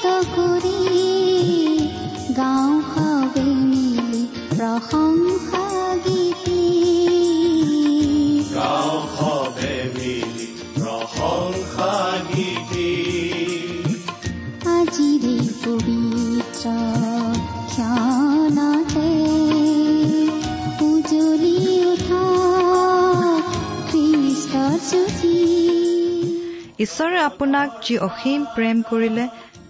মুখৰিত কৰি গাঁও সবে মিলি প্ৰশংসা গীতি আজিৰে পবিত্ৰ ক্ষণতে উজলি উঠা খ্ৰীষ্টৰ জ্যোতি ঈশ্বৰে আপোনাক যি অসীম প্ৰেম কৰিলে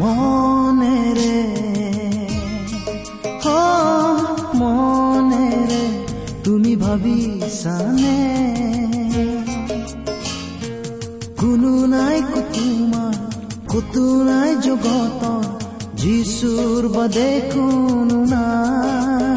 মনেৰে হ মনেৰে তুমি ভাবিছানে? কোনো নাই কুতুমাৰ কতো নাই জগত যিচুৰ বাদে কোনো নাই।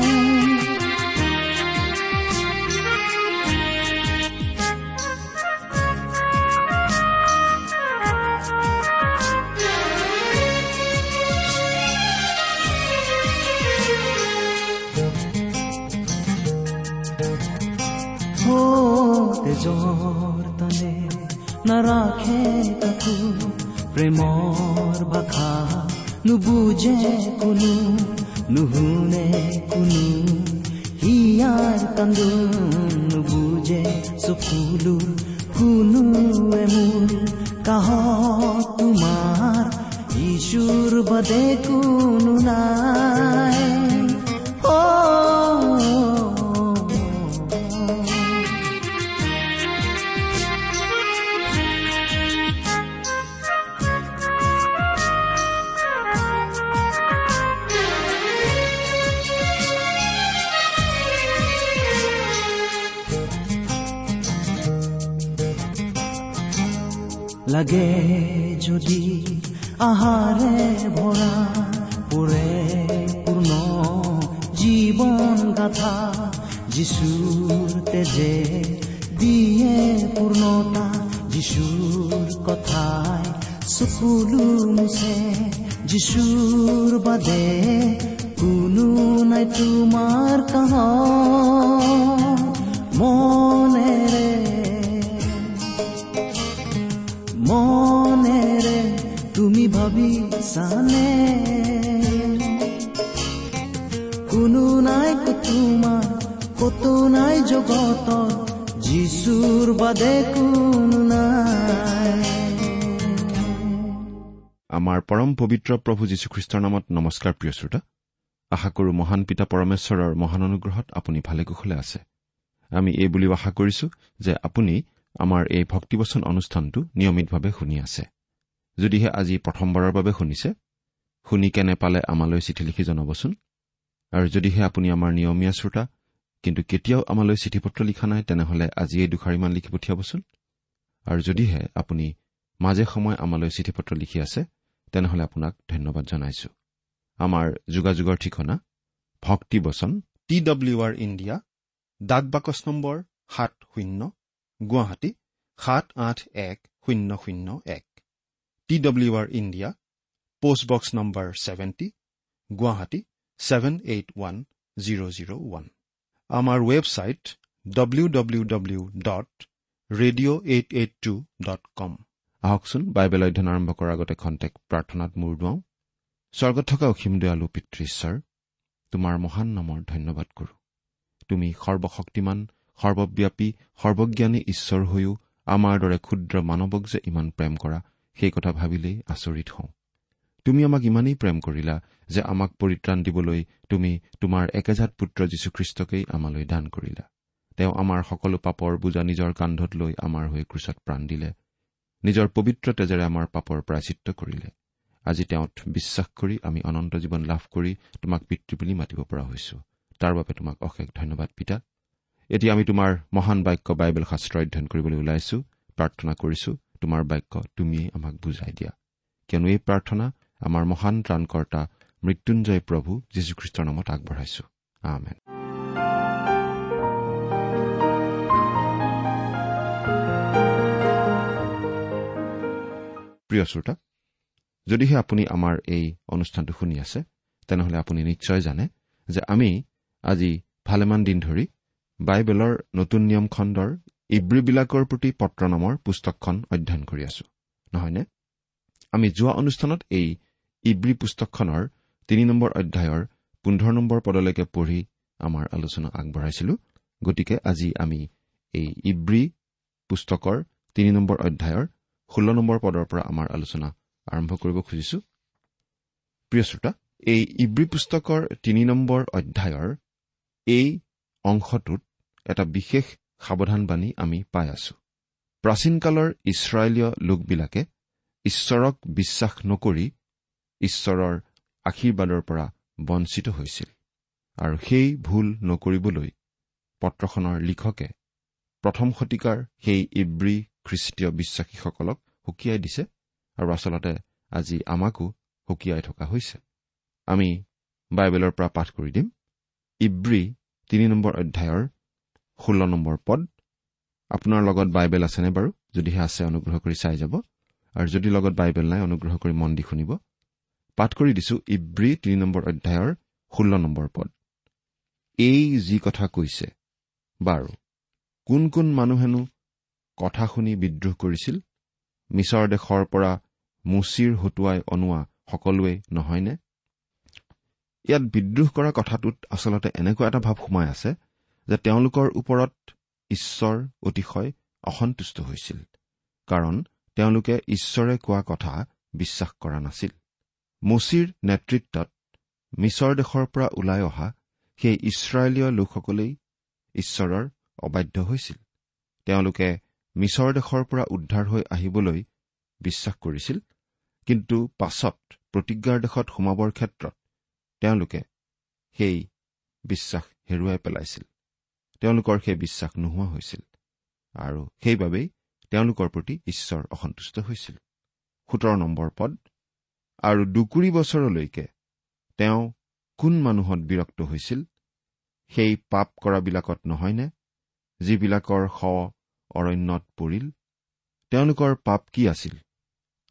লাগে যদি আহাৰে ভৰা পুৰে পূৰ্ণ জীৱন গাথা যিচুৰ তেজে দিয়ে পূৰ্ণতা যিচুৰ কথাই চকুলো মুছে যিচুৰ বাদে কোনো নাই তোমাৰ কাহ মনেৰে মনেৰে ভাবিছানে কোনো নাই তোমাৰ কতো নাই জগত যিচুৰ বাদে কোনো নাই। আমাৰ পৰম পবিত্ৰ প্ৰভু যীশুখ্ৰীষ্টৰ নামত নমস্কাৰ প্ৰিয় শ্ৰোতা। আশা কৰো মহান পিতা পৰমেশ্বৰৰ মহান অনুগ্ৰহত আপুনি ভালে কুশলে আছে। আমি এই বুলিও আশা কৰিছো যে আপুনি আমাৰ এই ভক্তিবচন অনুষ্ঠানটো নিয়মিতভাৱে শুনি আছে। যদিহে আজি প্ৰথমবাৰৰ বাবে শুনিছে শুনি কেনে পালে আমালৈ চিঠি লিখি জনাবচোন? আৰু যদিহে আপুনি আমাৰ নিয়মীয়া শ্ৰোতা কিন্তু কেতিয়াও আমালৈ চিঠি পত্ৰ লিখা নাই তেনেহলে আজিয়েই দুষাৰিমান লিখি পঠিয়াবচোন। আৰু যদিহে আপুনি মাজে সময়ে আমালৈ চিঠি পত্ৰ লিখি আছে তেনেহলে আপোনাক ধন্যবাদ জনাইছো। আমাৰ যোগাযোগৰ ঠিকনা ভক্তিবচন টি ডব্লিউ আৰ ইণ্ডিয়া ডাক বাকচ নম্বৰ সাত শূন্য গুৱাহাটী সাত আঠ এক শূন্য শূন্য এক। T W R India post box number seventy Guwahati seven eight one zero' zero' one আমাৰ website W W W dot radio' eight eight two dot com আহকচোন বাইবেল অধ্যয়ন আৰম্ভ কৰাৰ আগতে খন্তেক প্ৰাৰ্থনাত মূৰ দুৱাওঁ। স্বৰ্গত থকা অসীম দয়ালু পিতৃ ঈশ্বৰ তোমাৰ মহান নামৰ ধন্যবাদ কৰো। তুমি সৰ্বশক্তিমান সৰ্বব্যাপী সৰ্বজ্ঞানী ঈশ্বৰ হৈও আমাৰ দৰে ক্ষুদ্ৰ মানৱক যে ইমান প্ৰেম কৰা সেই কথা ভাবিলেই আচৰিত হওঁ। তুমি আমাক ইমানেই প্ৰেম কৰিলা যে আমাক পৰিত্ৰাণ দিবলৈ তুমি তোমাৰ একেজাত পুত্ৰ যীশুখ্ৰীষ্টকেই আমালৈ দান কৰিলা। তেওঁ আমাৰ সকলো পাপৰ বোজা নিজৰ কান্ধত লৈ আমাৰ হৈ ক্ৰোচত প্ৰাণ দিলে। নিজৰ পবিত্ৰ তেজেৰে আমাৰ পাপৰ প্ৰাচিত্য কৰিলে। আজি তেওঁত বিশ্বাস কৰি আমি অনন্ত জীৱন লাভ কৰি তোমাক পিতৃ বুলি মাতিব পৰা হৈছো। তাৰ বাবে তোমাক অশেষ ধন্যবাদ পিতা। এতিয়া আমি তোমাৰ মহান বাক্য বাইবেল শাস্ত্ৰ অধ্যয়ন কৰিবলৈ ওলাইছো প্ৰাৰ্থনা কৰিছো। তোমাৰ বাক্য তুমিয়েই আমাক বুজাই দিয়া। কিয়নো এই প্ৰাৰ্থনা আমাৰ মহান ত্ৰাণকৰ্তা মৃত্যুঞ্জয় প্ৰভু যীশুখ্ৰীষ্টৰ নামত আগবঢ়াইছো। আমেন। প্ৰিয় শ্ৰোতা যদিহে আপুনি আমাৰ এই অনুষ্ঠানটো শুনি আছে তেনেহলে আপুনি নিশ্চয় জানে যে আমি আজি ভালেমান দিন ধৰি বাইবেলৰ নতুন নিয়ম খণ্ডৰ ইব্ৰীবিলাকৰ প্ৰতি পত্ৰ নামৰ পুস্তকখন অধ্যয়ন কৰি আছো। নহয়নে? আমি যোৱা অনুষ্ঠানত এই ইব্ৰী পুস্তকখনৰ তিনি নম্বৰ অধ্যায়ৰ পোন্ধৰ নম্বৰ পদলৈকে পঢ়ি আমাৰ আলোচনা আগবঢ়াইছিলো। গতিকে আজি আমি এই ইব্ৰী পুস্তকৰ তিনি নম্বৰ অধ্যায়ৰ ষোল্ল নম্বৰ পদৰ পৰা আমাৰ আলোচনা আৰম্ভ কৰিব খুজিছো। প্ৰিয় শ্ৰোতা এই ইব্ৰী পুস্তকৰ তিনি নম্বৰ অধ্যায়ৰ এই অংশটোত এটা বিশেষ সাৱধানবাণী আমি পাই আছো। প্ৰাচীন কালৰ ইছৰাইলীয় লোকবিলাকে ঈশ্বৰক বিশ্বাস নকৰি ঈশ্বৰৰ আশীৰ্বাদৰ পৰা বঞ্চিত হৈছিল আৰু সেই ভুল নকৰিবলৈ পত্ৰখনৰ লিখকে প্ৰথম শতিকাৰ সেই ইব্ৰী খ্ৰীষ্টীয় বিশ্বাসীসকলক সুকীয়াই দিছে আৰু আচলতে আজি আমাকো সুকীয়াই থকা হৈছে। আমি বাইবেলৰ পৰা পাঠ কৰি দিম। ইব্ৰী তিনি নম্বৰ অধ্যায়ৰ ষোল্ল নম্বৰ পদ। আপোনাৰ লগত বাইবেল আছেনে বাৰু? যদিহে আছে অনুগ্ৰহ কৰি চাই যাব। আৰু যদি লগত বাইবেল নাই অনুগ্ৰহ কৰি মন দি শুনিব। পাঠ কৰি দিছো ইব্ৰী তিনি নম্বৰ অধ্যায়ৰ ষোল্ল নম্বৰ পদ। এই যি কথা কৈছে বাৰু কোন কোন মানুহেনো কথা শুনি বিদ্ৰোহ কৰিছিল? মিছৰ দেশৰ পৰা মুচিৰ হতুৱাই অনোৱা সকলোৱে নহয়নে? ইয়াত বিদ্ৰোহ কৰা কথাটোত আচলতে এনেকুৱা এটা ভাৱ সোমাই আছে যে তেওঁলোকৰ ওপৰত ঈশ্বৰ অতিশয় অসন্তুষ্ট হৈছিল। কাৰণ তেওঁলোকে ঈশ্বৰে কোৱা কথা বিশ্বাস কৰা নাছিল। মুচিৰ নেতৃত্বত মিছৰ দেশৰ পৰা ওলাই অহা সেই ইছৰাইলীয় লোকসকলেই ঈশ্বৰৰ অবাধ্য হৈছিল। তেওঁলোকে মিছৰ দেশৰ পৰা উদ্ধাৰ হৈ আহিবলৈ বিশ্বাস কৰিছিল কিন্তু পাছত প্ৰতিজ্ঞাৰ দেশত সোমাবৰ ক্ষেত্ৰত তেওঁলোকে সেই বিশ্বাস হেৰুৱাই পেলাইছিল। তেওঁলোকৰ সেই বিশ্বাস নোহোৱা হৈছিল আৰু সেইবাবেই তেওঁলোকৰ প্ৰতি ঈশ্বৰ অসন্তুষ্ট হৈছিল। সোতৰ নম্বৰ পদ আৰু দুকুৰি বছৰলৈকে তেওঁ কোন মানুহত বিৰক্ত হৈছিল? সেই পাপ কৰাবিলাকত নহয়নে? যিবিলাকৰ শ অৰণ্যত পৰিল তেওঁলোকৰ পাপ কি আছিল?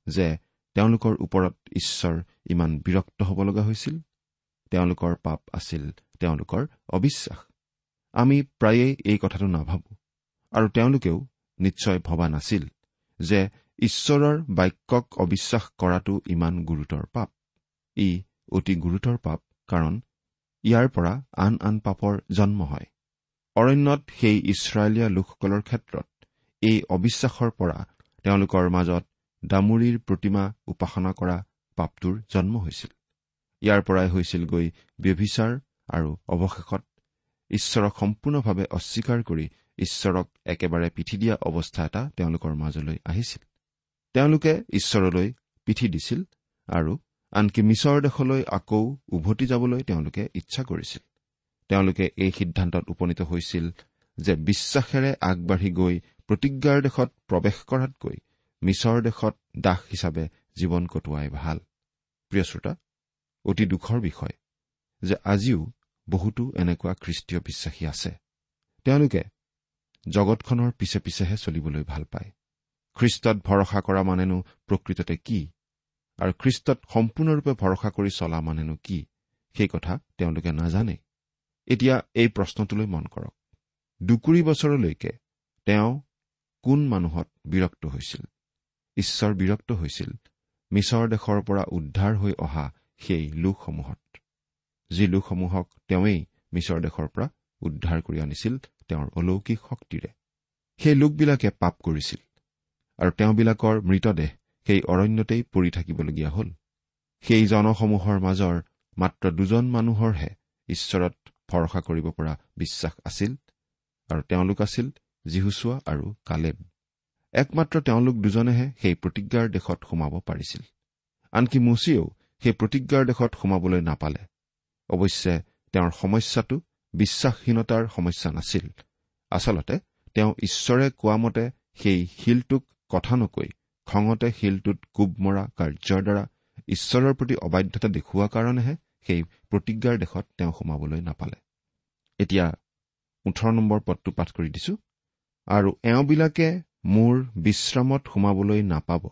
যে তেওঁলোকৰ ওপৰত ঈশ্বৰ ইমান বিৰক্ত হ'ব লগা হৈছিল? তেওঁলোকৰ পাপ আছিল তেওঁলোকৰ অবিশ্বাস। আমি প্ৰায়েই এই কথাটো নাভাবো। আৰু তেওঁলোকেও নিশ্চয় ভবা নাছিল যে ঈশ্বৰৰ বাক্যক অবিশ্বাস কৰাটো ইমান গুৰুতৰ পাপ। ই অতি গুৰুতৰ পাপ কাৰণ ইয়াৰ পৰা আন আন পাপৰ জন্ম হয়। অৰণ্যত সেই ইছৰাইলীয়া লোকসকলৰ ক্ষেত্ৰত এই অবিশ্বাসৰ পৰা তেওঁলোকৰ মাজত ডামুৰীৰ প্ৰতিমা উপাসনা কৰা পাপটোৰ জন্ম হৈছিল। ইয়াৰ পৰাই হৈছিলগৈ ব্যভিচাৰ আৰু অৱশেষত ঈশ্বৰক সম্পূৰ্ণভাৱে অস্বীকাৰ কৰি ঈশ্বৰক একেবাৰে পিঠি দিয়া অৱস্থা এটা তেওঁলোকৰ মাজলৈ আহিছিল। তেওঁলোকে ঈশ্বৰলৈ পিঠি দিছিল আৰু আনকি মিছৰ দেশলৈ আকৌ উভতি যাবলৈ তেওঁলোকে ইচ্ছা কৰিছিল। তেওঁলোকে এই সিদ্ধান্তত উপনীত হৈছিল যে বিশ্বাসেৰে আগবাঢ়ি গৈ প্ৰতিজ্ঞাৰ দেশত প্ৰৱেশ কৰাতকৈ মিছৰ দেশত দাস হিচাপে জীৱন কটোৱাই ভাল। প্ৰিয় শ্ৰোতা অতি দুখৰ বিষয় যে আজিও বহুতো এনেকুৱা খ্ৰীষ্টীয় বিশ্বাসী আছে। তেওঁলোকে জগতখনৰ পিছে পিছেহে চলিবলৈ ভাল পায়। খ্ৰীষ্টত ভৰসা কৰা মানেনো প্ৰকৃততে কি? আৰু খ্ৰীষ্টত সম্পূৰ্ণৰূপে ভৰসা কৰি চলা মানেনো কি? সেই কথা তেওঁলোকে নাজানে। এতিয়া এই প্ৰশ্নটোলৈ মন কৰক। দুকুৰি বছৰলৈকে তেওঁ কোন মানুহত বিৰক্ত হৈছিল? ঈশ্বৰ বিৰক্ত হৈছিল। মিছৰ দেশৰ পৰা উদ্ধাৰ হৈ অহা সেই লোকসমূহত। যি লোকসমূহক তেওঁৱেই মিছৰ দেশৰ পৰা উদ্ধাৰ কৰি আনিছিল তেওঁৰ অলৌকিক শক্তিৰে। সেই লোকবিলাকে পাপ কৰিছিল আৰু তেওঁবিলাকৰ মৃতদেহ সেই অৰণ্যতেই পৰি থাকিবলগীয়া হ'ল। সেই জনসমূহৰ মাজৰ মাত্ৰ দুজন মানুহৰহে ঈশ্বৰত ভৰসা কৰিব পৰা বিশ্বাস আছিল আৰু তেওঁলোক আছিল জিহুচোৱা আৰু কালেব। একমাত্ৰ তেওঁলোক দুজনেহে সেই প্ৰতিজ্ঞাৰ দেশত সোমাব পাৰিছিল। আনকি মুচিয়েও সেই প্ৰতিজ্ঞাৰ দেশত সোমাবলৈ নাপালে। অৱশ্যে তেওঁৰ সমস্যাটো বিশ্বাসহীনতাৰ সমস্যা নাছিল। আচলতে তেওঁ ঈশ্বৰে কোৱা মতে সেই শিলটোক কথা নকৈ খঙতে শিলটোত কোব মৰা কাৰ্যৰ দ্বাৰা ঈশ্বৰৰ প্ৰতি অবাধ্যতা দেখুওৱা কাৰণেহে সেই প্ৰতিজ্ঞাৰ দেশত তেওঁ সোমাবলৈ নাপালে। এতিয়া ওঠৰ নম্বৰ পদটো পাঠ কৰি দিছো। আৰু এওঁবিলাকে মোৰ বিশ্ৰামত সোমাবলৈ নাপাব।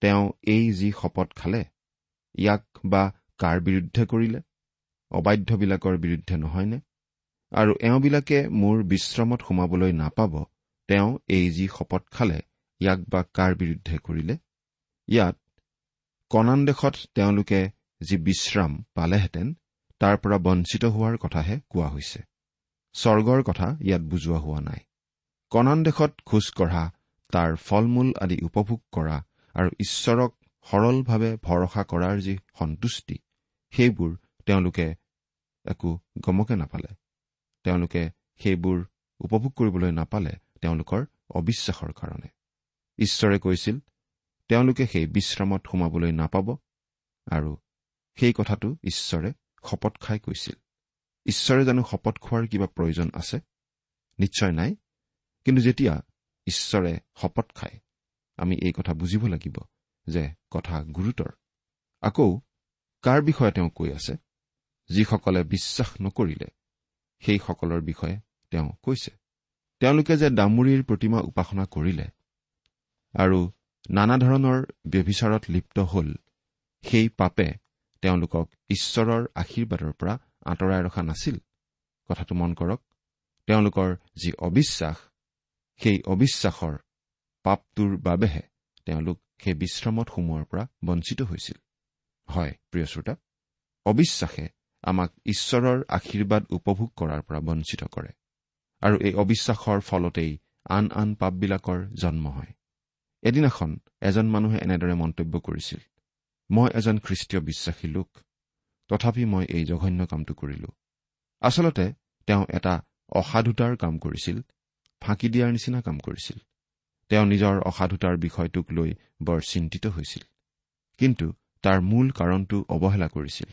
তেওঁ এই যি শপত খালে ইয়াক বা কাৰ বিৰুদ্ধে কৰিলে? অবাধ্যবিলাকৰ বিৰুদ্ধে নহয়নে? আৰু এওঁবিলাকে মোৰ বিশ্ৰামত সোমাবলৈ নাপাব তেওঁ এই যি শপত খালে ইয়াক বা কাৰ বিৰুদ্ধে কৰিলে? ইয়াত কণান দেশত তেওঁলোকে যি বিশ্ৰাম পালেহেঁতেন তাৰ পৰা বঞ্চিত হোৱাৰ কথাহে কোৱা হৈছে। স্বৰ্গৰ কথা ইয়াত বুজোৱা হোৱা নাই। কণান দেশত খোজ কঢ়া তাৰ ফল মূল আদি উপভোগ কৰা আৰু ঈশ্বৰক সৰলভাৱে ভৰসা কৰাৰ যি সন্তুষ্টি সেইবোৰ তেওঁলোকে একো গমকে নাপালে। তেওঁলোকে সেইবোৰ উপভোগ কৰিবলৈ নাপালে তেওঁলোকৰ অবিশ্বাসৰ কাৰণে। ঈশ্বৰে কৈছিল তেওঁলোকে সেই বিশ্ৰামত সোমাবলৈ নাপাব আৰু সেই কথাটো ঈশ্বৰে শপত খাই কৈছিল। ঈশ্বৰে জানো শপত খোৱাৰ কিবা প্ৰয়োজন আছে? নিশ্চয় নাই। কিন্তু যেতিয়া ঈশ্বৰে শপত খায় আমি এই কথা বুজিব লাগিব যে কথা গুৰুতৰ। আকৌ কাৰ বিষয়ে তেওঁ কৈ আছে? যিসকলে বিশ্বাস নকৰিলে সেইসকলৰ বিষয়ে তেওঁ কৈছে। তেওঁলোকে যে দামুৰীৰ প্ৰতিমা উপাসনা কৰিলে আৰু নানা ধৰণৰ ব্যভিচাৰত লিপ্ত হ'ল সেই পাপে তেওঁলোকক ঈশ্বৰৰ আশীৰ্বাদৰ পৰা আঁতৰাই ৰখা নাছিল। কথাটো মন কৰক তেওঁলোকৰ যি অবিশ্বাস সেই অবিশ্বাসৰ পাপটোৰ বাবেহে তেওঁলোক সেই বিশ্ৰামত সোমোৱাৰ পৰা বঞ্চিত হৈছিল। হয় প্ৰিয় শ্ৰোতা অবিশ্বাসে আমাক ঈশ্বৰৰ আশীৰ্বাদ উপভোগ কৰাৰ পৰা বঞ্চিত কৰে। আৰু এই অবিশ্বাসৰ ফলতেই আন আন পাপবিলাকৰ জন্ম হয়। এদিনাখন এজন মানুহে এনেদৰে মন্তব্য কৰিছিল মই এজন খ্ৰীষ্টীয় বিশ্বাসী লোক তথাপি মই এই জঘন্য কামটো কৰিলো। আচলতে তেওঁ এটা অসাধুতাৰ কাম কৰিছিল ফাঁকি দিয়াৰ নিচিনা কাম কৰিছিল। তেওঁ নিজৰ অসাধুতাৰ বিষয়টোক লৈ বৰ চিন্তিত হৈছিল। কিন্তু তাৰ মূল কাৰণটো অৱহেলা কৰিছিল।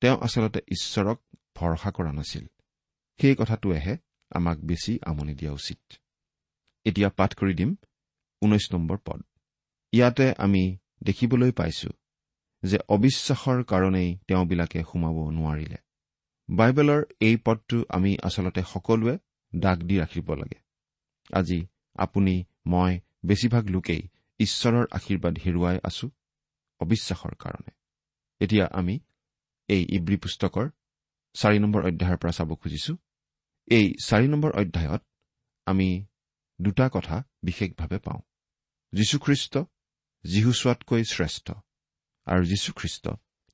তেওঁ আচলতে ঈশ্বৰক ভৰসা কৰা নাছিল। সেই কথাটোৱেহে আমাক বেছি আমনি দিয়া উচিত। এতিয়া পাঠ কৰি দিম ঊনৈশ নম্বৰ পদ। ইয়াতে আমি দেখিবলৈ পাইছো যে অবিশ্বাসৰ কাৰণেই তেওঁবিলাকে সোমাব নোৱাৰিলে। বাইবেলৰ এই পদটো আমি আচলতে সকলোৱে দাগ দি ৰাখিব লাগে। আজি আপুনি মই বেছিভাগ লোকেই ঈশ্বৰৰ আশীৰ্বাদ হেৰুৱাই আছো অবিশ্বাসৰ কাৰণে। এতিয়া আমি এই ইব্ৰী পুস্তকৰ চাৰি নম্বৰ অধ্যায়ৰ পৰা চাব খুজিছো। এই চাৰি নম্বৰ অধ্যায়ত আমি দুটা কথা বিশেষভাৱে পাওঁ। যীশুখ্ৰীষ্ট যীহুচোৱাতকৈ শ্ৰেষ্ঠ আৰু যীশুখ্ৰীষ্ট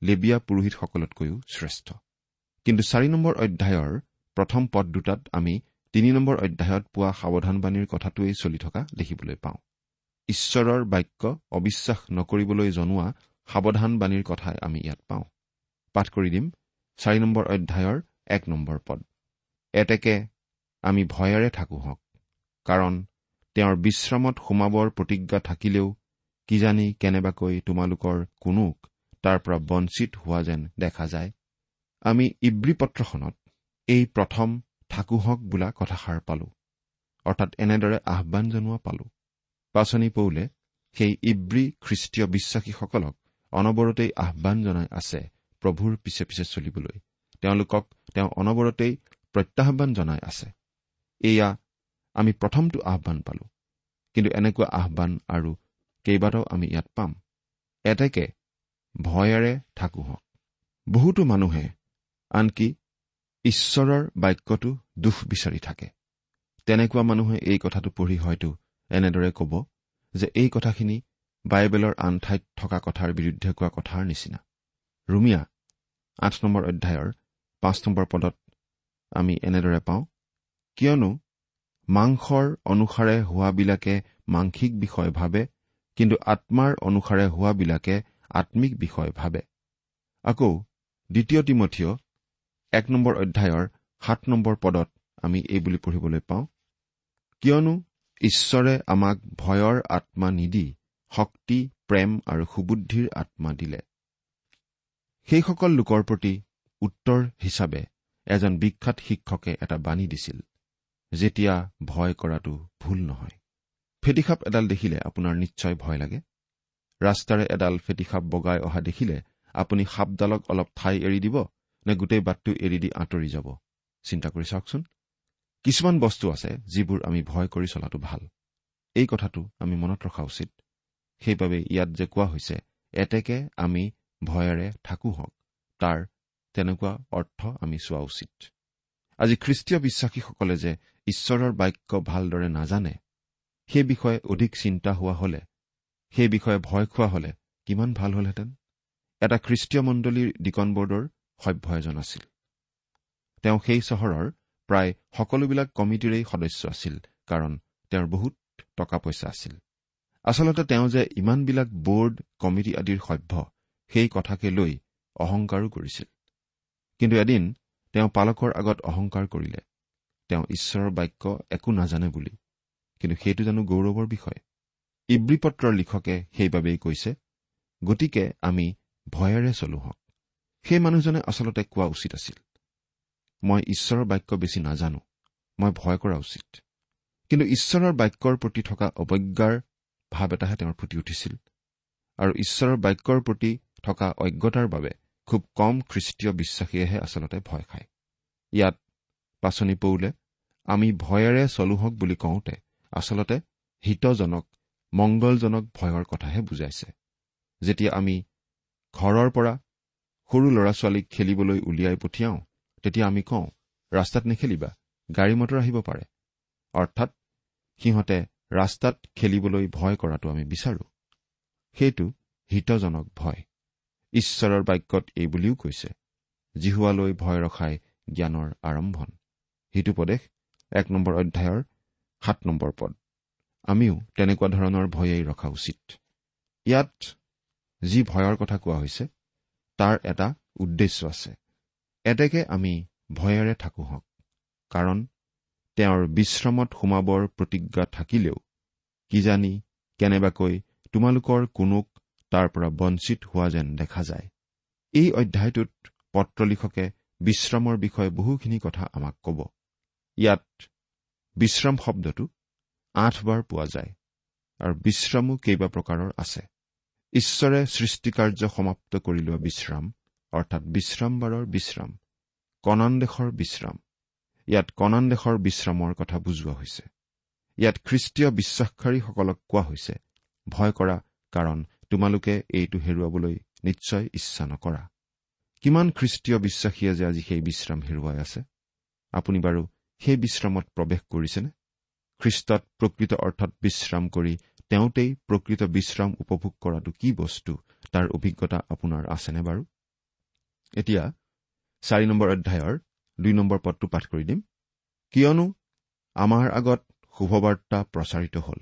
লেবিয়া পুৰোহিতসকলতকৈও শ্ৰেষ্ঠ। কিন্তু চাৰি নম্বৰ অধ্যায়ৰ প্ৰথম পদ দুটাত আমি তিনি নম্বৰ অধ্যায়ত পোৱা সাৱধানবাণীৰ কথাটোৱেই চলি থকা দেখিবলৈ পাওঁ। ঈশ্বৰৰ বাক্য অবিশ্বাস নকৰিবলৈ জনোৱা সাৱধানবাণীৰ কথাই আমি ইয়াত পাওঁ। পাঠ কৰি দিম। চাৰি নম্বৰ অধ্যায়ৰ এক নম্বৰ পদ। এতেকে আমি ভয়েৰে থাকো হওক কাৰণ তেওঁৰ বিশ্ৰামত সোমাবৰ প্ৰতিজ্ঞা থাকিলেও কিজানি কেনেবাকৈ তোমালোকৰ কোনোক তাৰ পৰা বঞ্চিত হোৱা যেন দেখা যায়। আমি ইব্ৰী পত্ৰখনত এই প্ৰথম থাকোহক বোলা কথাষাৰ পালো অৰ্থাৎ এনেদৰে আহান জনোৱা পালো। পাচনি পৌলে সেই ইব্ৰী খ্ৰীষ্টীয় বিশ্বাসীসকলক অনবৰতেই আহান জনাই আছে প্ৰভুৰ পিছে পিছে চলিবলৈ। তেওঁলোকক তেওঁ অনবৰতেই প্ৰত্যাহ্বান জনাই আছে। এয়া আমি প্ৰথমটো আহ্বান পালো। কিন্তু এনেকুৱা আহ্বান আৰু কেইবাটাও আমি ইয়াত পাম। এতেকে ভয়েৰে থাকোহক বহুতো মানুহে আনকি ঈশ্বৰৰ বাক্যটো দুখ বিচাৰি থাকে। তেনেকুৱা মানুহে এই কথাটো পঢ়ি হয়তো এনেদৰে ক'ব যে এই কথাখিনি বাইবেলৰ আন ঠাইত থকা কথাৰ বিৰুদ্ধে কোৱা কথাৰ নিচিনা। ৰুমিয়া আঠ নম্বৰ অধ্যায়ৰ পাঁচ নম্বৰ পদত আমি এনেদৰে পাওঁ কিয়নো মাংসৰ অনুসাৰে হোৱাবিলাকে মাংসিক বিষয় ভাবে কিন্তু আত্মাৰ অনুসাৰে হোৱাবিলাকে আত্মিক বিষয় ভাবে। আকৌ দ্বিতীয় তিমঠিয় এক নম্বৰ অধ্যায়ৰ সাত নম্বৰ পদত আমি এই বুলি পঢ়িবলৈ পাওঁ কিয়নো ঈশ্বৰে আমাক ভয়ৰ আত্মা নিদি শক্তি প্ৰেম আৰু সুবুদ্ধিৰ আত্মা দিলে। সেইসকল লোকৰ প্ৰতি উত্তৰ হিচাপে এজন বিখ্যাত শিক্ষকে এটা বাণী দিছিল যেতিয়া ভয় কৰাটো ভুল নহয়। ফেটিসাপ এডাল দেখিলে আপোনাৰ নিশ্চয় ভয় লাগে। ৰাস্তাৰে এডাল ফেটিসাপ বগাই অহা দেখিলে আপুনি সাপডালক অলপ ঠাই এৰি দিব নে গোটেই বাটটো এৰি দি আঁতৰি যাব। চিন্তা কৰি চাওকচোন। কিছুমান বস্তু আছে যিবোৰ আমি ভয় কৰি চলাটো ভাল। এই কথাটো আমি মনত ৰখা উচিত। সেইবাবে ইয়াত যে কোৱা হৈছে এতেকে আমি ভয়েৰে থাকো হওক তাৰ তেনেকুৱা অৰ্থ আমি চোৱা উচিত। আজি খ্ৰীষ্টীয় বিশ্বাসীসকলে যে ঈশ্বৰৰ বাক্য ভালদৰে নাজানে সেই বিষয়ে অধিক চিন্তা হোৱা হলে সেই বিষয়ে ভয় খোৱা হলে কিমান ভাল হলহেঁতেন? এটা খ্ৰীষ্টীয় মণ্ডলীৰ ডিকন বৰ্ডৰ সভ্য এজন আছিল। তেওঁ সেই চহৰৰ প্ৰায় সকলোবিলাক কমিটিৰেই সদস্য আছিল কাৰণ তেওঁৰ বহুত টকা পইচা আছিল। আচলতে তেওঁ যে ইমানবিলাক বোৰ্ড কমিটি আদিৰ সভ্য সেই কথাকে লৈ অহংকাৰো কৰিছিল। কিন্তু এদিন তেওঁ পালকৰ আগত অহংকাৰ কৰিলে। তেওঁ ঈশ্বৰৰ বাক্য একো নাজানে বুলি। কিন্তু সেইটো জানো গৌৰৱৰ বিষয়। ইব্ৰী পত্ৰৰ লিখকে সেইবাবেই কৈছে গতিকে আমি ভয়েৰে চলো হওক। সেই মানুহজনে আচলতে কোৱা উচিত আছিল মই ঈশ্বৰৰ বাক্য বেছি নাজানো মই ভয় কৰা উচিত। কিন্তু ঈশ্বৰৰ বাক্যৰ প্ৰতি থকা অৱজ্ঞাৰ ভাৱ এটাহে তেওঁৰ ফুটি উঠিছিল। আৰু ঈশ্বৰৰ বাক্যৰ প্ৰতি থকা অজ্ঞতাৰ বাবে খুব কম খ্ৰীষ্টীয় বিশ্বাসীয়েহে আচলতে ভয় খায়। ইয়াত পাচনি পৌলে আমি ভয়েৰে চলোহক বুলি কওঁতে আচলতে হিতজনক মংগলজনক ভয়ৰ কথাহে বুজাইছে। যেতিয়া আমি ঘৰৰ পৰা সৰু ল'ৰা ছোৱালীক খেলিবলৈ উলিয়াই পঠিয়াওঁ তেতিয়া আমি কওঁ ৰাস্তাত নেখেলিবা গাড়ী মটৰ আহিব পাৰে। অৰ্থাৎ সিহঁতে ৰাস্তাত খেলিবলৈ ভয় কৰাটো আমি বিচাৰো। সেইটো হিতজনক ভয়। ঈশ্বৰৰ বাক্যত এই বুলিও কৈছে জিহুৱালৈ ভয় ৰখাই জ্ঞানৰ আৰম্ভণ। সিটোপদেশ এক নম্বৰ অধ্যায়ৰ সাত নম্বৰ পদ। আমিও তেনেকুৱা ধৰণৰ ভয়েই ৰখা উচিত। ইয়াত যি ভয়ৰ কথা কোৱা হৈছে তাৰ এটা উদ্দেশ্য আছে। এতেকে আমি ভয়েৰে থাকো হওক কাৰণ তেওঁৰ বিশ্ৰামত সোমাবৰ প্ৰতিজ্ঞা থাকিলেও কিজানি কেনেবাকৈ তোমালোকৰ কোনোক তাৰ পৰা বঞ্চিত হোৱা যেন দেখা যায়। এই অধ্যায়টোত পত্ৰ লিখকে বিশ্ৰামৰ বিষয়ে বহুখিনি কথা আমাক ক'ব। ইয়াত বিশ্ৰাম শব্দটো আঠবাৰ পোৱা যায় আৰু বিশ্ৰামো কেইবা প্ৰকাৰৰ আছে। ঈশ্বৰে সৃষ্টিকাৰ্য সমাপ্ত কৰি লোৱা বিশ্ৰাম অৰ্থাৎ বিশ্ৰামবাৰৰ বিশ্ৰাম কণান দেশৰ বিশ্ৰাম। ইয়াত কণান দেশৰ বিশ্ৰামৰ কথা বুজোৱা হৈছে। ইয়াত খ্ৰীষ্টীয় বিশ্বাসকাৰীসকলক কোৱা হৈছে ভয় কৰা কাৰণ তোমালোকে এইটো হেৰুৱাবলৈ নিশ্চয় ইচ্ছা নকৰা। কিমান খ্ৰীষ্টীয় বিশ্বাসীয়ে যে আজি সেই বিশ্ৰাম হেৰুৱাই আছে? আপুনি বাৰু সেই বিশ্ৰামত প্ৰৱেশ কৰিছেনে? খ্ৰীষ্টত প্ৰকৃত অৰ্থত বিশ্ৰাম কৰি তেওঁতেই প্ৰকৃত বিশ্ৰাম উপভোগ কৰাটো কি বস্তু? তাৰ অভিজ্ঞতা আপোনাৰ আছেনে বাৰু? এতিয়া চাৰি নম্বৰ অধ্যায়ৰ দুই নম্বৰ পদটো পাঠ কৰি দিম। কিয়নো আমাৰ আগত শুভবাৰ্তা প্ৰচাৰিত হ'ল।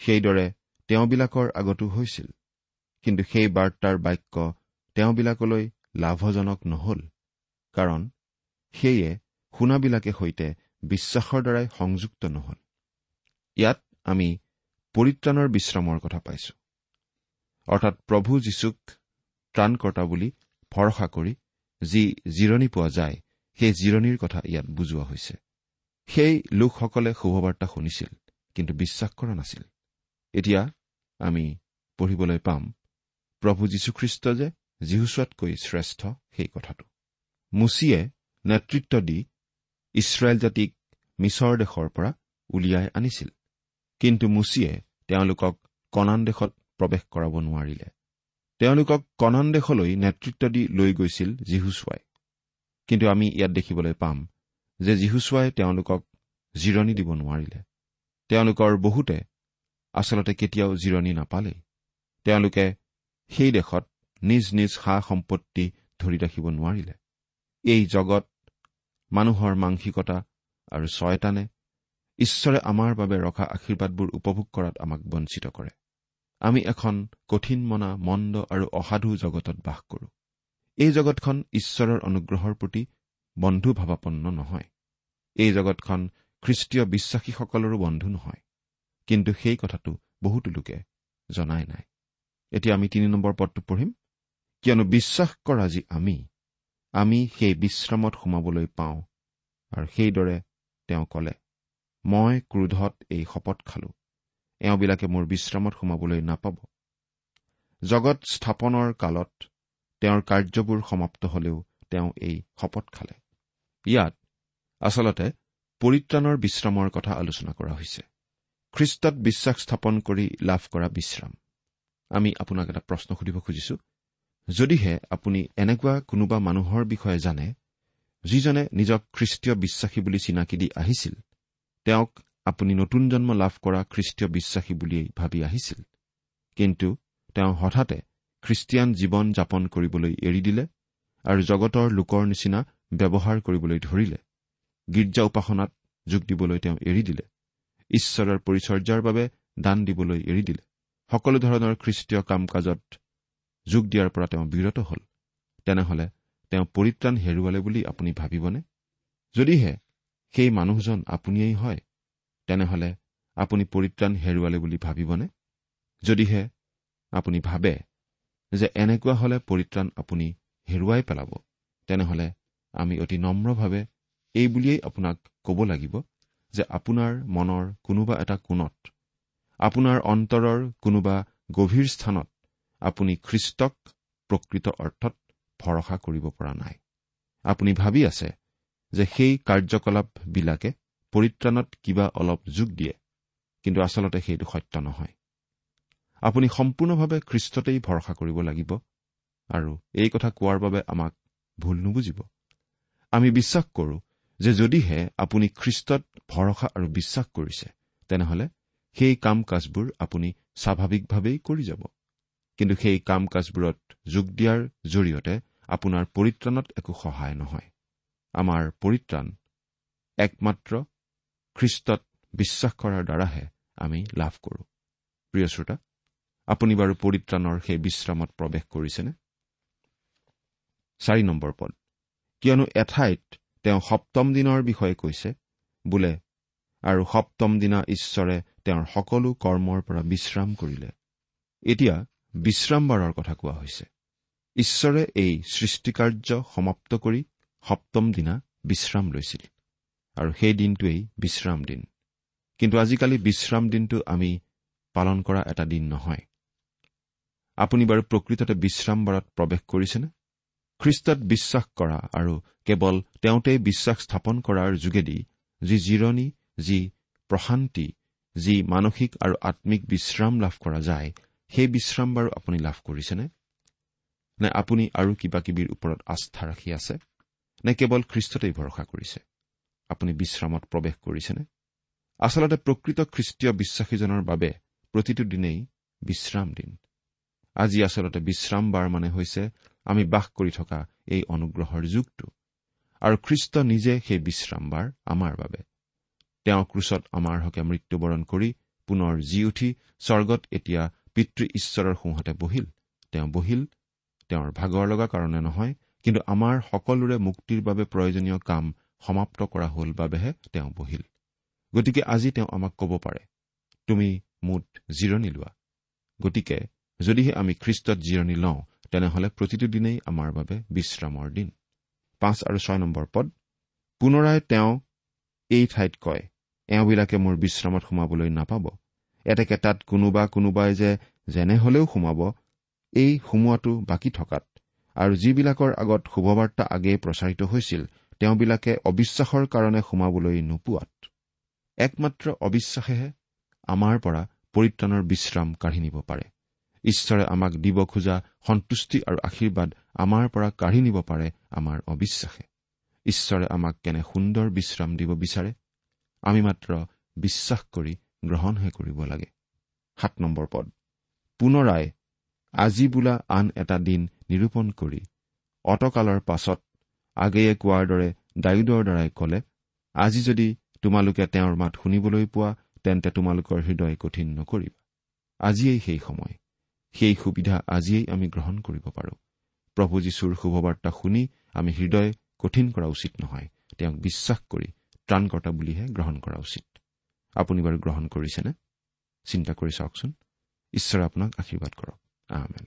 সেইদৰে তেওঁবিলাকৰ আগতো হৈছিল। কিন্তু সেই বাৰ্তাৰ বাক্য তেওঁবিলাকলৈ লাভজনক নহল কাৰণ সেয়ে শুনাবিলাকে সৈতে বিশ্বাসৰ দ্বাৰাই সংযুক্ত নহল। ইয়াত আমি পৰিত্ৰাণৰ বিশ্ৰামৰ কথা পাইছো। অৰ্থাৎ প্ৰভু যীশুক ত্ৰাণকৰ্তা বুলি ভৰসা কৰি যি জিৰণি পোৱা যায় সেই জিৰণিৰ কথা ইয়াত বুজোৱা হৈছে। সেই লোকসকলে শুভবাৰ্তা শুনিছিল কিন্তু বিশ্বাস কৰা নাছিল। এতিয়া আমি পঢ়িবলৈ পাম প্ৰভু যীশুখ্ৰীষ্ট যে যীহুচোৱাতকৈ শ্ৰেষ্ঠ সেই কথাটো। মুচিয়ে নেতৃত্ব দি ইছৰাইল জাতিক মিছৰ দেশৰ পৰা উলিয়াই আনিছিল। কিন্তু মুচিয়ে তেওঁলোকক কণান দেশত প্ৰৱেশ কৰাব নোৱাৰিলে। তেওঁলোকক কণান দেশলৈ নেতৃত্ব দি লৈ গৈছিল যীহুচুৱাই কিন্তু আমি ইয়াত দেখিবলৈ পাম যে যীহুচুৱাই তেওঁলোকক জিৰণি দিব নোৱাৰিলে। তেওঁলোকৰ বহুতে আচলতে কেতিয়াও জিৰণি নাপালেই। তেওঁলোকে সেই দেশত নিজ নিজ সা সম্পত্তি ধৰি ৰাখিব নোৱাৰিলে। এই জগত মানুহৰ মানসিকতা আৰু ছয়তানে ঈশ্বৰে আমাৰ বাবে ৰখা আশীৰ্বাদবোৰ উপভোগ কৰাত আমাক বঞ্চিত কৰে। আমি এখন কঠিন মনা মন্দ আৰু অসাধু জগতত বাস কৰোঁ। এই জগতখন ঈশ্বৰৰ অনুগ্ৰহৰ প্ৰতি বন্ধু ভাৱাপন্ন নহয়। এই জগতখন খ্ৰীষ্টীয় বিশ্বাসীসকলৰো বন্ধু নহয়। কিন্তু সেই কথাটো বহুতো লোকে জনাই নাই। এতিয়া আমি তিনি নম্বৰ পদটো পঢ়িম। কিয়নো বিশ্বাস কৰা যি আমি আমি সেই বিশ্ৰামত সোমাবলৈ পাওঁ। আৰু সেইদৰে তেওঁ কলে মই ক্ৰোধত এই শপত খালো। এওঁবিলাকে মোৰ বিশ্ৰামত সোমাবলৈ নাপাব। জগত স্থাপনৰ কালত তেওঁৰ কাৰ্যবোৰ সমাপ্ত হলেও তেওঁ এই শপত খালে। ইয়াত আচলতে পৰিত্ৰাণৰ বিশ্ৰামৰ কথা আলোচনা কৰা হৈছে। খ্ৰীষ্টত বিশ্বাস স্থাপন কৰি লাভ কৰা বিশ্ৰাম। আমি আপোনাক এটা প্ৰশ্ন সুধিব খুজিছো। যদিহে আপুনি এনেকুৱা কোনোবা মানুহৰ বিষয়ে জানে যিজনে নিজক খ্ৰীষ্টীয় বিশ্বাসী বুলি চিনাকি দি আহিছিল তেওঁক আপুনি নতুন জন্ম লাভ কৰা খ্ৰীষ্টীয় বিশ্বাসী বুলিয়েই ভাবি আহিছিল। কিন্তু তেওঁ হঠাতে খ্ৰীষ্টিয়ান জীৱন যাপন কৰিবলৈ এৰি দিলে আৰু জগতৰ লোকৰ নিচিনা ব্যৱহাৰ কৰিবলৈ ধৰিলে। গীৰ্জা উপাসনাত যোগ দিবলৈ তেওঁ এৰি দিলে। ঈশ্বৰৰ পৰিচৰ্যাৰ বাবে দান দিবলৈ এৰি দিলে। সকলো ধৰণৰ খ্ৰীষ্টীয় কাম কাজত যোগ দিয়াৰ পৰা তেওঁ বিৰত হল। তেনেহলে তেওঁ পৰিত্ৰাণ হেৰুৱালে বুলি আপুনি ভাবিবনে? যদিহে সেই মানুহজন আপুনিয়েই হয় তেনেহলে আপুনি পৰিত্ৰাণ হেৰুৱালে বুলি ভাবিবনে? যদিহে আপুনি ভাবে যে এনেকুৱা হলে পৰিত্ৰাণ আপুনি হেৰুৱাই পেলাব তেনেহলে আমি অতি নম্ৰভাৱে এই বুলিয়েই আপোনাক ক'ব লাগিব যে আপোনাৰ মনৰ কোনোবা এটা কোণত আপোনাৰ অন্তৰৰ কোনোবা গভীৰ স্থানত আপুনি খ্ৰীষ্টক প্ৰকৃত অৰ্থত ভৰসা কৰিব পৰা নাই। আপুনি ভাবি আছে যে সেই কাৰ্যকলাপবিলাকে পৰিত্ৰাণত কিবা অলপ যোগ দিয়ে কিন্তু আচলতে সেইটো সত্য নহয়। আপুনি সম্পূৰ্ণভাৱে খ্ৰীষ্টতেই ভৰসা কৰিব লাগিব আৰু এই কথা কোৱাৰ বাবে আমাক ভুল নুবুজিব। আমি বিশ্বাস কৰোঁ যে যদিহে আপুনি খ্ৰীষ্টত ভৰসা আৰু বিশ্বাস কৰিছে তেনেহলে সেই কাম কাজবোৰ আপুনি স্বাভাৱিকভাৱেই কৰি যাব। কিন্তু সেই কাম কাজবোৰত যোগ দিয়াৰ জৰিয়তে আপোনাৰ পৰিত্ৰাণত একো সহায় নহয়। আমাৰ পৰিত্ৰাণ একমাত্ৰ খ্ৰীষ্টত বিশ্বাস কৰাৰ দ্বাৰাহে আমি লাভ কৰোঁ। প্ৰিয় শ্ৰোতা আপুনি বাৰু পৰিত্ৰাণৰ সেই বিশ্ৰামত প্ৰৱেশ কৰিছেনে? চাৰি নম্বৰ পদ। কিয়নো এঠাইত তেওঁ সপ্তম দিনৰ বিষয়ে কৈছে বোলে আৰু সপ্তম দিনা ঈশ্বৰে তেওঁৰ সকলো কৰ্মৰ পৰা বিশ্ৰাম কৰিলে। এতিয়া বিশ্ৰামবাৰৰ কথা কোৱা হৈছে। ঈশ্বৰে এই সৃষ্টিকাৰ্য সমাপ্ত কৰি সপ্তম দিনা বিশ্ৰাম লৈছিল আৰু সেই দিনটোৱেই বিশ্ৰাম দিন। কিন্তু আজিকালি বিশ্ৰাম দিনটো আমি পালন কৰা এটা দিন নহয়। আপুনি বাৰু প্ৰকৃততে বিশ্ৰামবাৰত প্ৰৱেশ কৰিছেনে? খ্ৰীষ্টত বিশ্বাস কৰা আৰু কেৱল তেওঁতেই বিশ্বাস স্থাপন কৰাৰ যোগেদি যি জিৰণি যি প্ৰশান্তি যি মানসিক আৰু আম্মিক বিশ্ৰাম লাভ কৰা যায় সেই বিশ্ৰাম বাৰু আপুনি লাভ কৰিছেনে? নে আপুনি আৰু কিবা কিবিৰ ওপৰত আস্থা ৰাখি আছে? নে কেৱল খ্ৰীষ্টতেই ভৰসা কৰিছে? আপুনি বিশ্ৰামত প্ৰৱেশ কৰিছেনে? আচলতে প্ৰকৃত খ্ৰীষ্টীয় বিশ্বাসীজনৰ বাবে প্ৰতিটো দিনেই বিশ্ৰাম দিন। আজি আচলতে বিশ্ৰাম বাৰ মানে হৈছে আমি বাস কৰি থকা এই অনুগ্ৰহৰ যুগটো। আৰু খ্ৰীষ্ট নিজে সেই বিশ্ৰাম বাৰ আমাৰ বাবে। তেওঁ ক্ৰুচত আমাৰ হকে মৃত্যুবৰণ কৰি পুনৰ জি উঠি স্বৰ্গত এতিয়া পিতৃ ঈশ্বৰৰ সোঁহাতে বহিল। তেওঁ বহিল তেওঁৰ ভাগৰ লগা কাৰণে নহয় কিন্তু আমাৰ সকলোৰে মুক্তিৰ বাবে প্ৰয়োজনীয় কাম সমাপ্ত কৰা হ'ল বাবেহে তেওঁ বহিল। গতিকে আজি তেওঁ আমাক ক'ব পাৰে তুমি মুঠ জিৰণি লোৱা। গতিকে যদিহে আমি খ্ৰীষ্টত জিৰণি লওঁ তেনেহলে প্ৰতিটো দিনেই আমাৰ বাবে বিশ্ৰামৰ দিন। পাঁচ আৰু ছয় নম্বৰ পদ পুনৰাই তেওঁ এই ঠাইত কয় এওঁবিলাকে মোৰ বিশ্ৰামত সোমাবলৈ নাপাব। এতেকে তাত কোনোবা কোনোবাই যে যেনে হলেও সোমাব এই সোমোৱাটো বাকী থকাত। আৰু যিবিলাকৰ আগত শুভবাৰ্তা আগেয়ে প্ৰচাৰিত হৈছিল তেওঁবিলাকে অবিশ্বাসৰ কাৰণে সোমাবলৈ নোপোৱাত। একমাত্ৰ অবিশ্বাসেহে আমাৰ পৰা পৰিত্ৰাণৰ বিশ্ৰাম কাঢ়ি নিব পাৰে। ঈশ্বৰে আমাক দিব খোজা সন্তুষ্টি আৰু আশীৰ্বাদ আমাৰ পৰা কাঢ়ি নিব পাৰে আমাৰ অবিশ্বাসে। ঈশ্বৰে আমাক কেনে সুন্দৰ বিশ্ৰাম দিব বিচাৰে আমি মাত্ৰ বিশ্বাস কৰি গ্ৰহণহে কৰিব লাগে। সাত নম্বৰ পদ। পুনৰাই আজি বোলা আন এটা দিন নিৰূপণ কৰি অতকালৰ পাছত আগেয়ে কোৱাৰ দৰে ডায়ুদৰ দ্বাৰাই কলে আজি যদি তোমালোকে তেওঁৰ মাত শুনিবলৈ পোৱা তেন্তে তোমালোকৰ হৃদয় কঠিন নকৰিবা। আজিয়েই সেই সময়। সেই সুবিধা আজিয়েই আমি গ্ৰহণ কৰিব পাৰোঁ। প্ৰভু যীশুৰ শুভবাৰ্তা শুনি আমি হৃদয় কঠিন কৰা উচিত নহয়। তেওঁক বিশ্বাস কৰি ত্ৰাণকৰ্তা বুলিহে গ্ৰহণ কৰা উচিত। আপুনি বাৰু গ্ৰহণ কৰিছেনে? চিন্তা কৰি চাওকচোন। ঈশ্বৰে আপোনাক আশীৰ্বাদ কৰক। আমেন।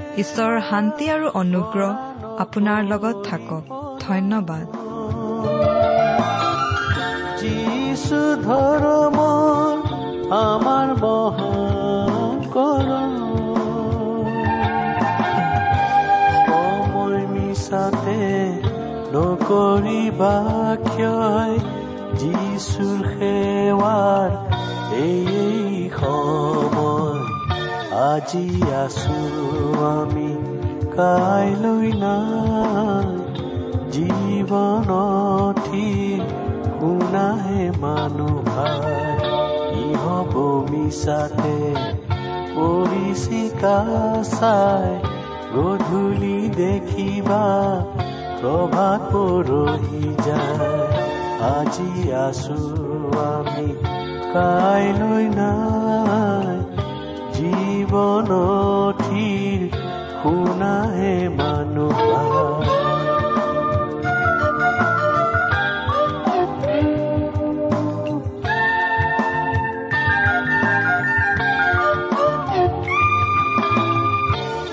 ঈশ্বৰৰ শান্তি আৰু অনুগ্ৰহ আপোনাৰ লগত থাকক। ধন্যবাদ। নকৰিবা ক্ষয় যিছুৰ সেৱাৰ এই আজি আছো আমি কাইলৈ নাই জীৱনথি শুনাহে মানুহ ভাই হ'ব মিছাতে পৰিচিকা চাই গধূলি দেখিবা প্ৰভাত পৰহি যায় আজি আছো আমি কাইলৈ নাই জীৱনথিৰ শুনাহে মানুহ ভাই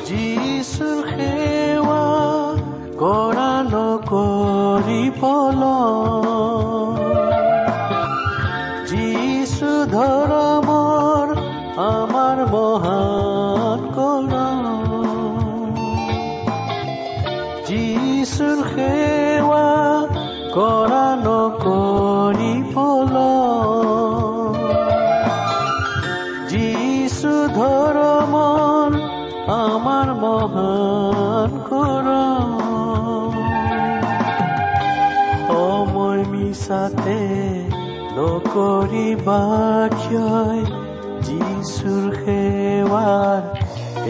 যিছুৰ সেৱা কৰা নকৰি পল নকৰিবা ক্ষয় যিছুৰ সেৱাৰ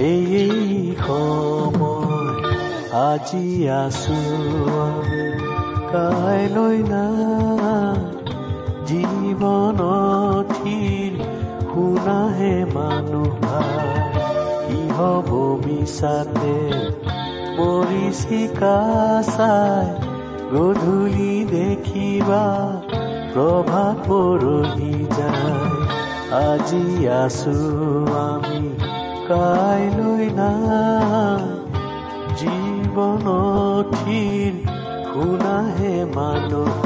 এই সময় আজি আছো কাইলৈ নাই জীৱনথিৰ শুনাহে মানুহ কি হ'ব মিছাতে পৰিচিকা চাই গধূলি দেখিবা প্ৰভাত পৰহি যায়। আজি আছো আমি কাইলৈ নাই জীৱনথিৰ শুনাহে মানুহ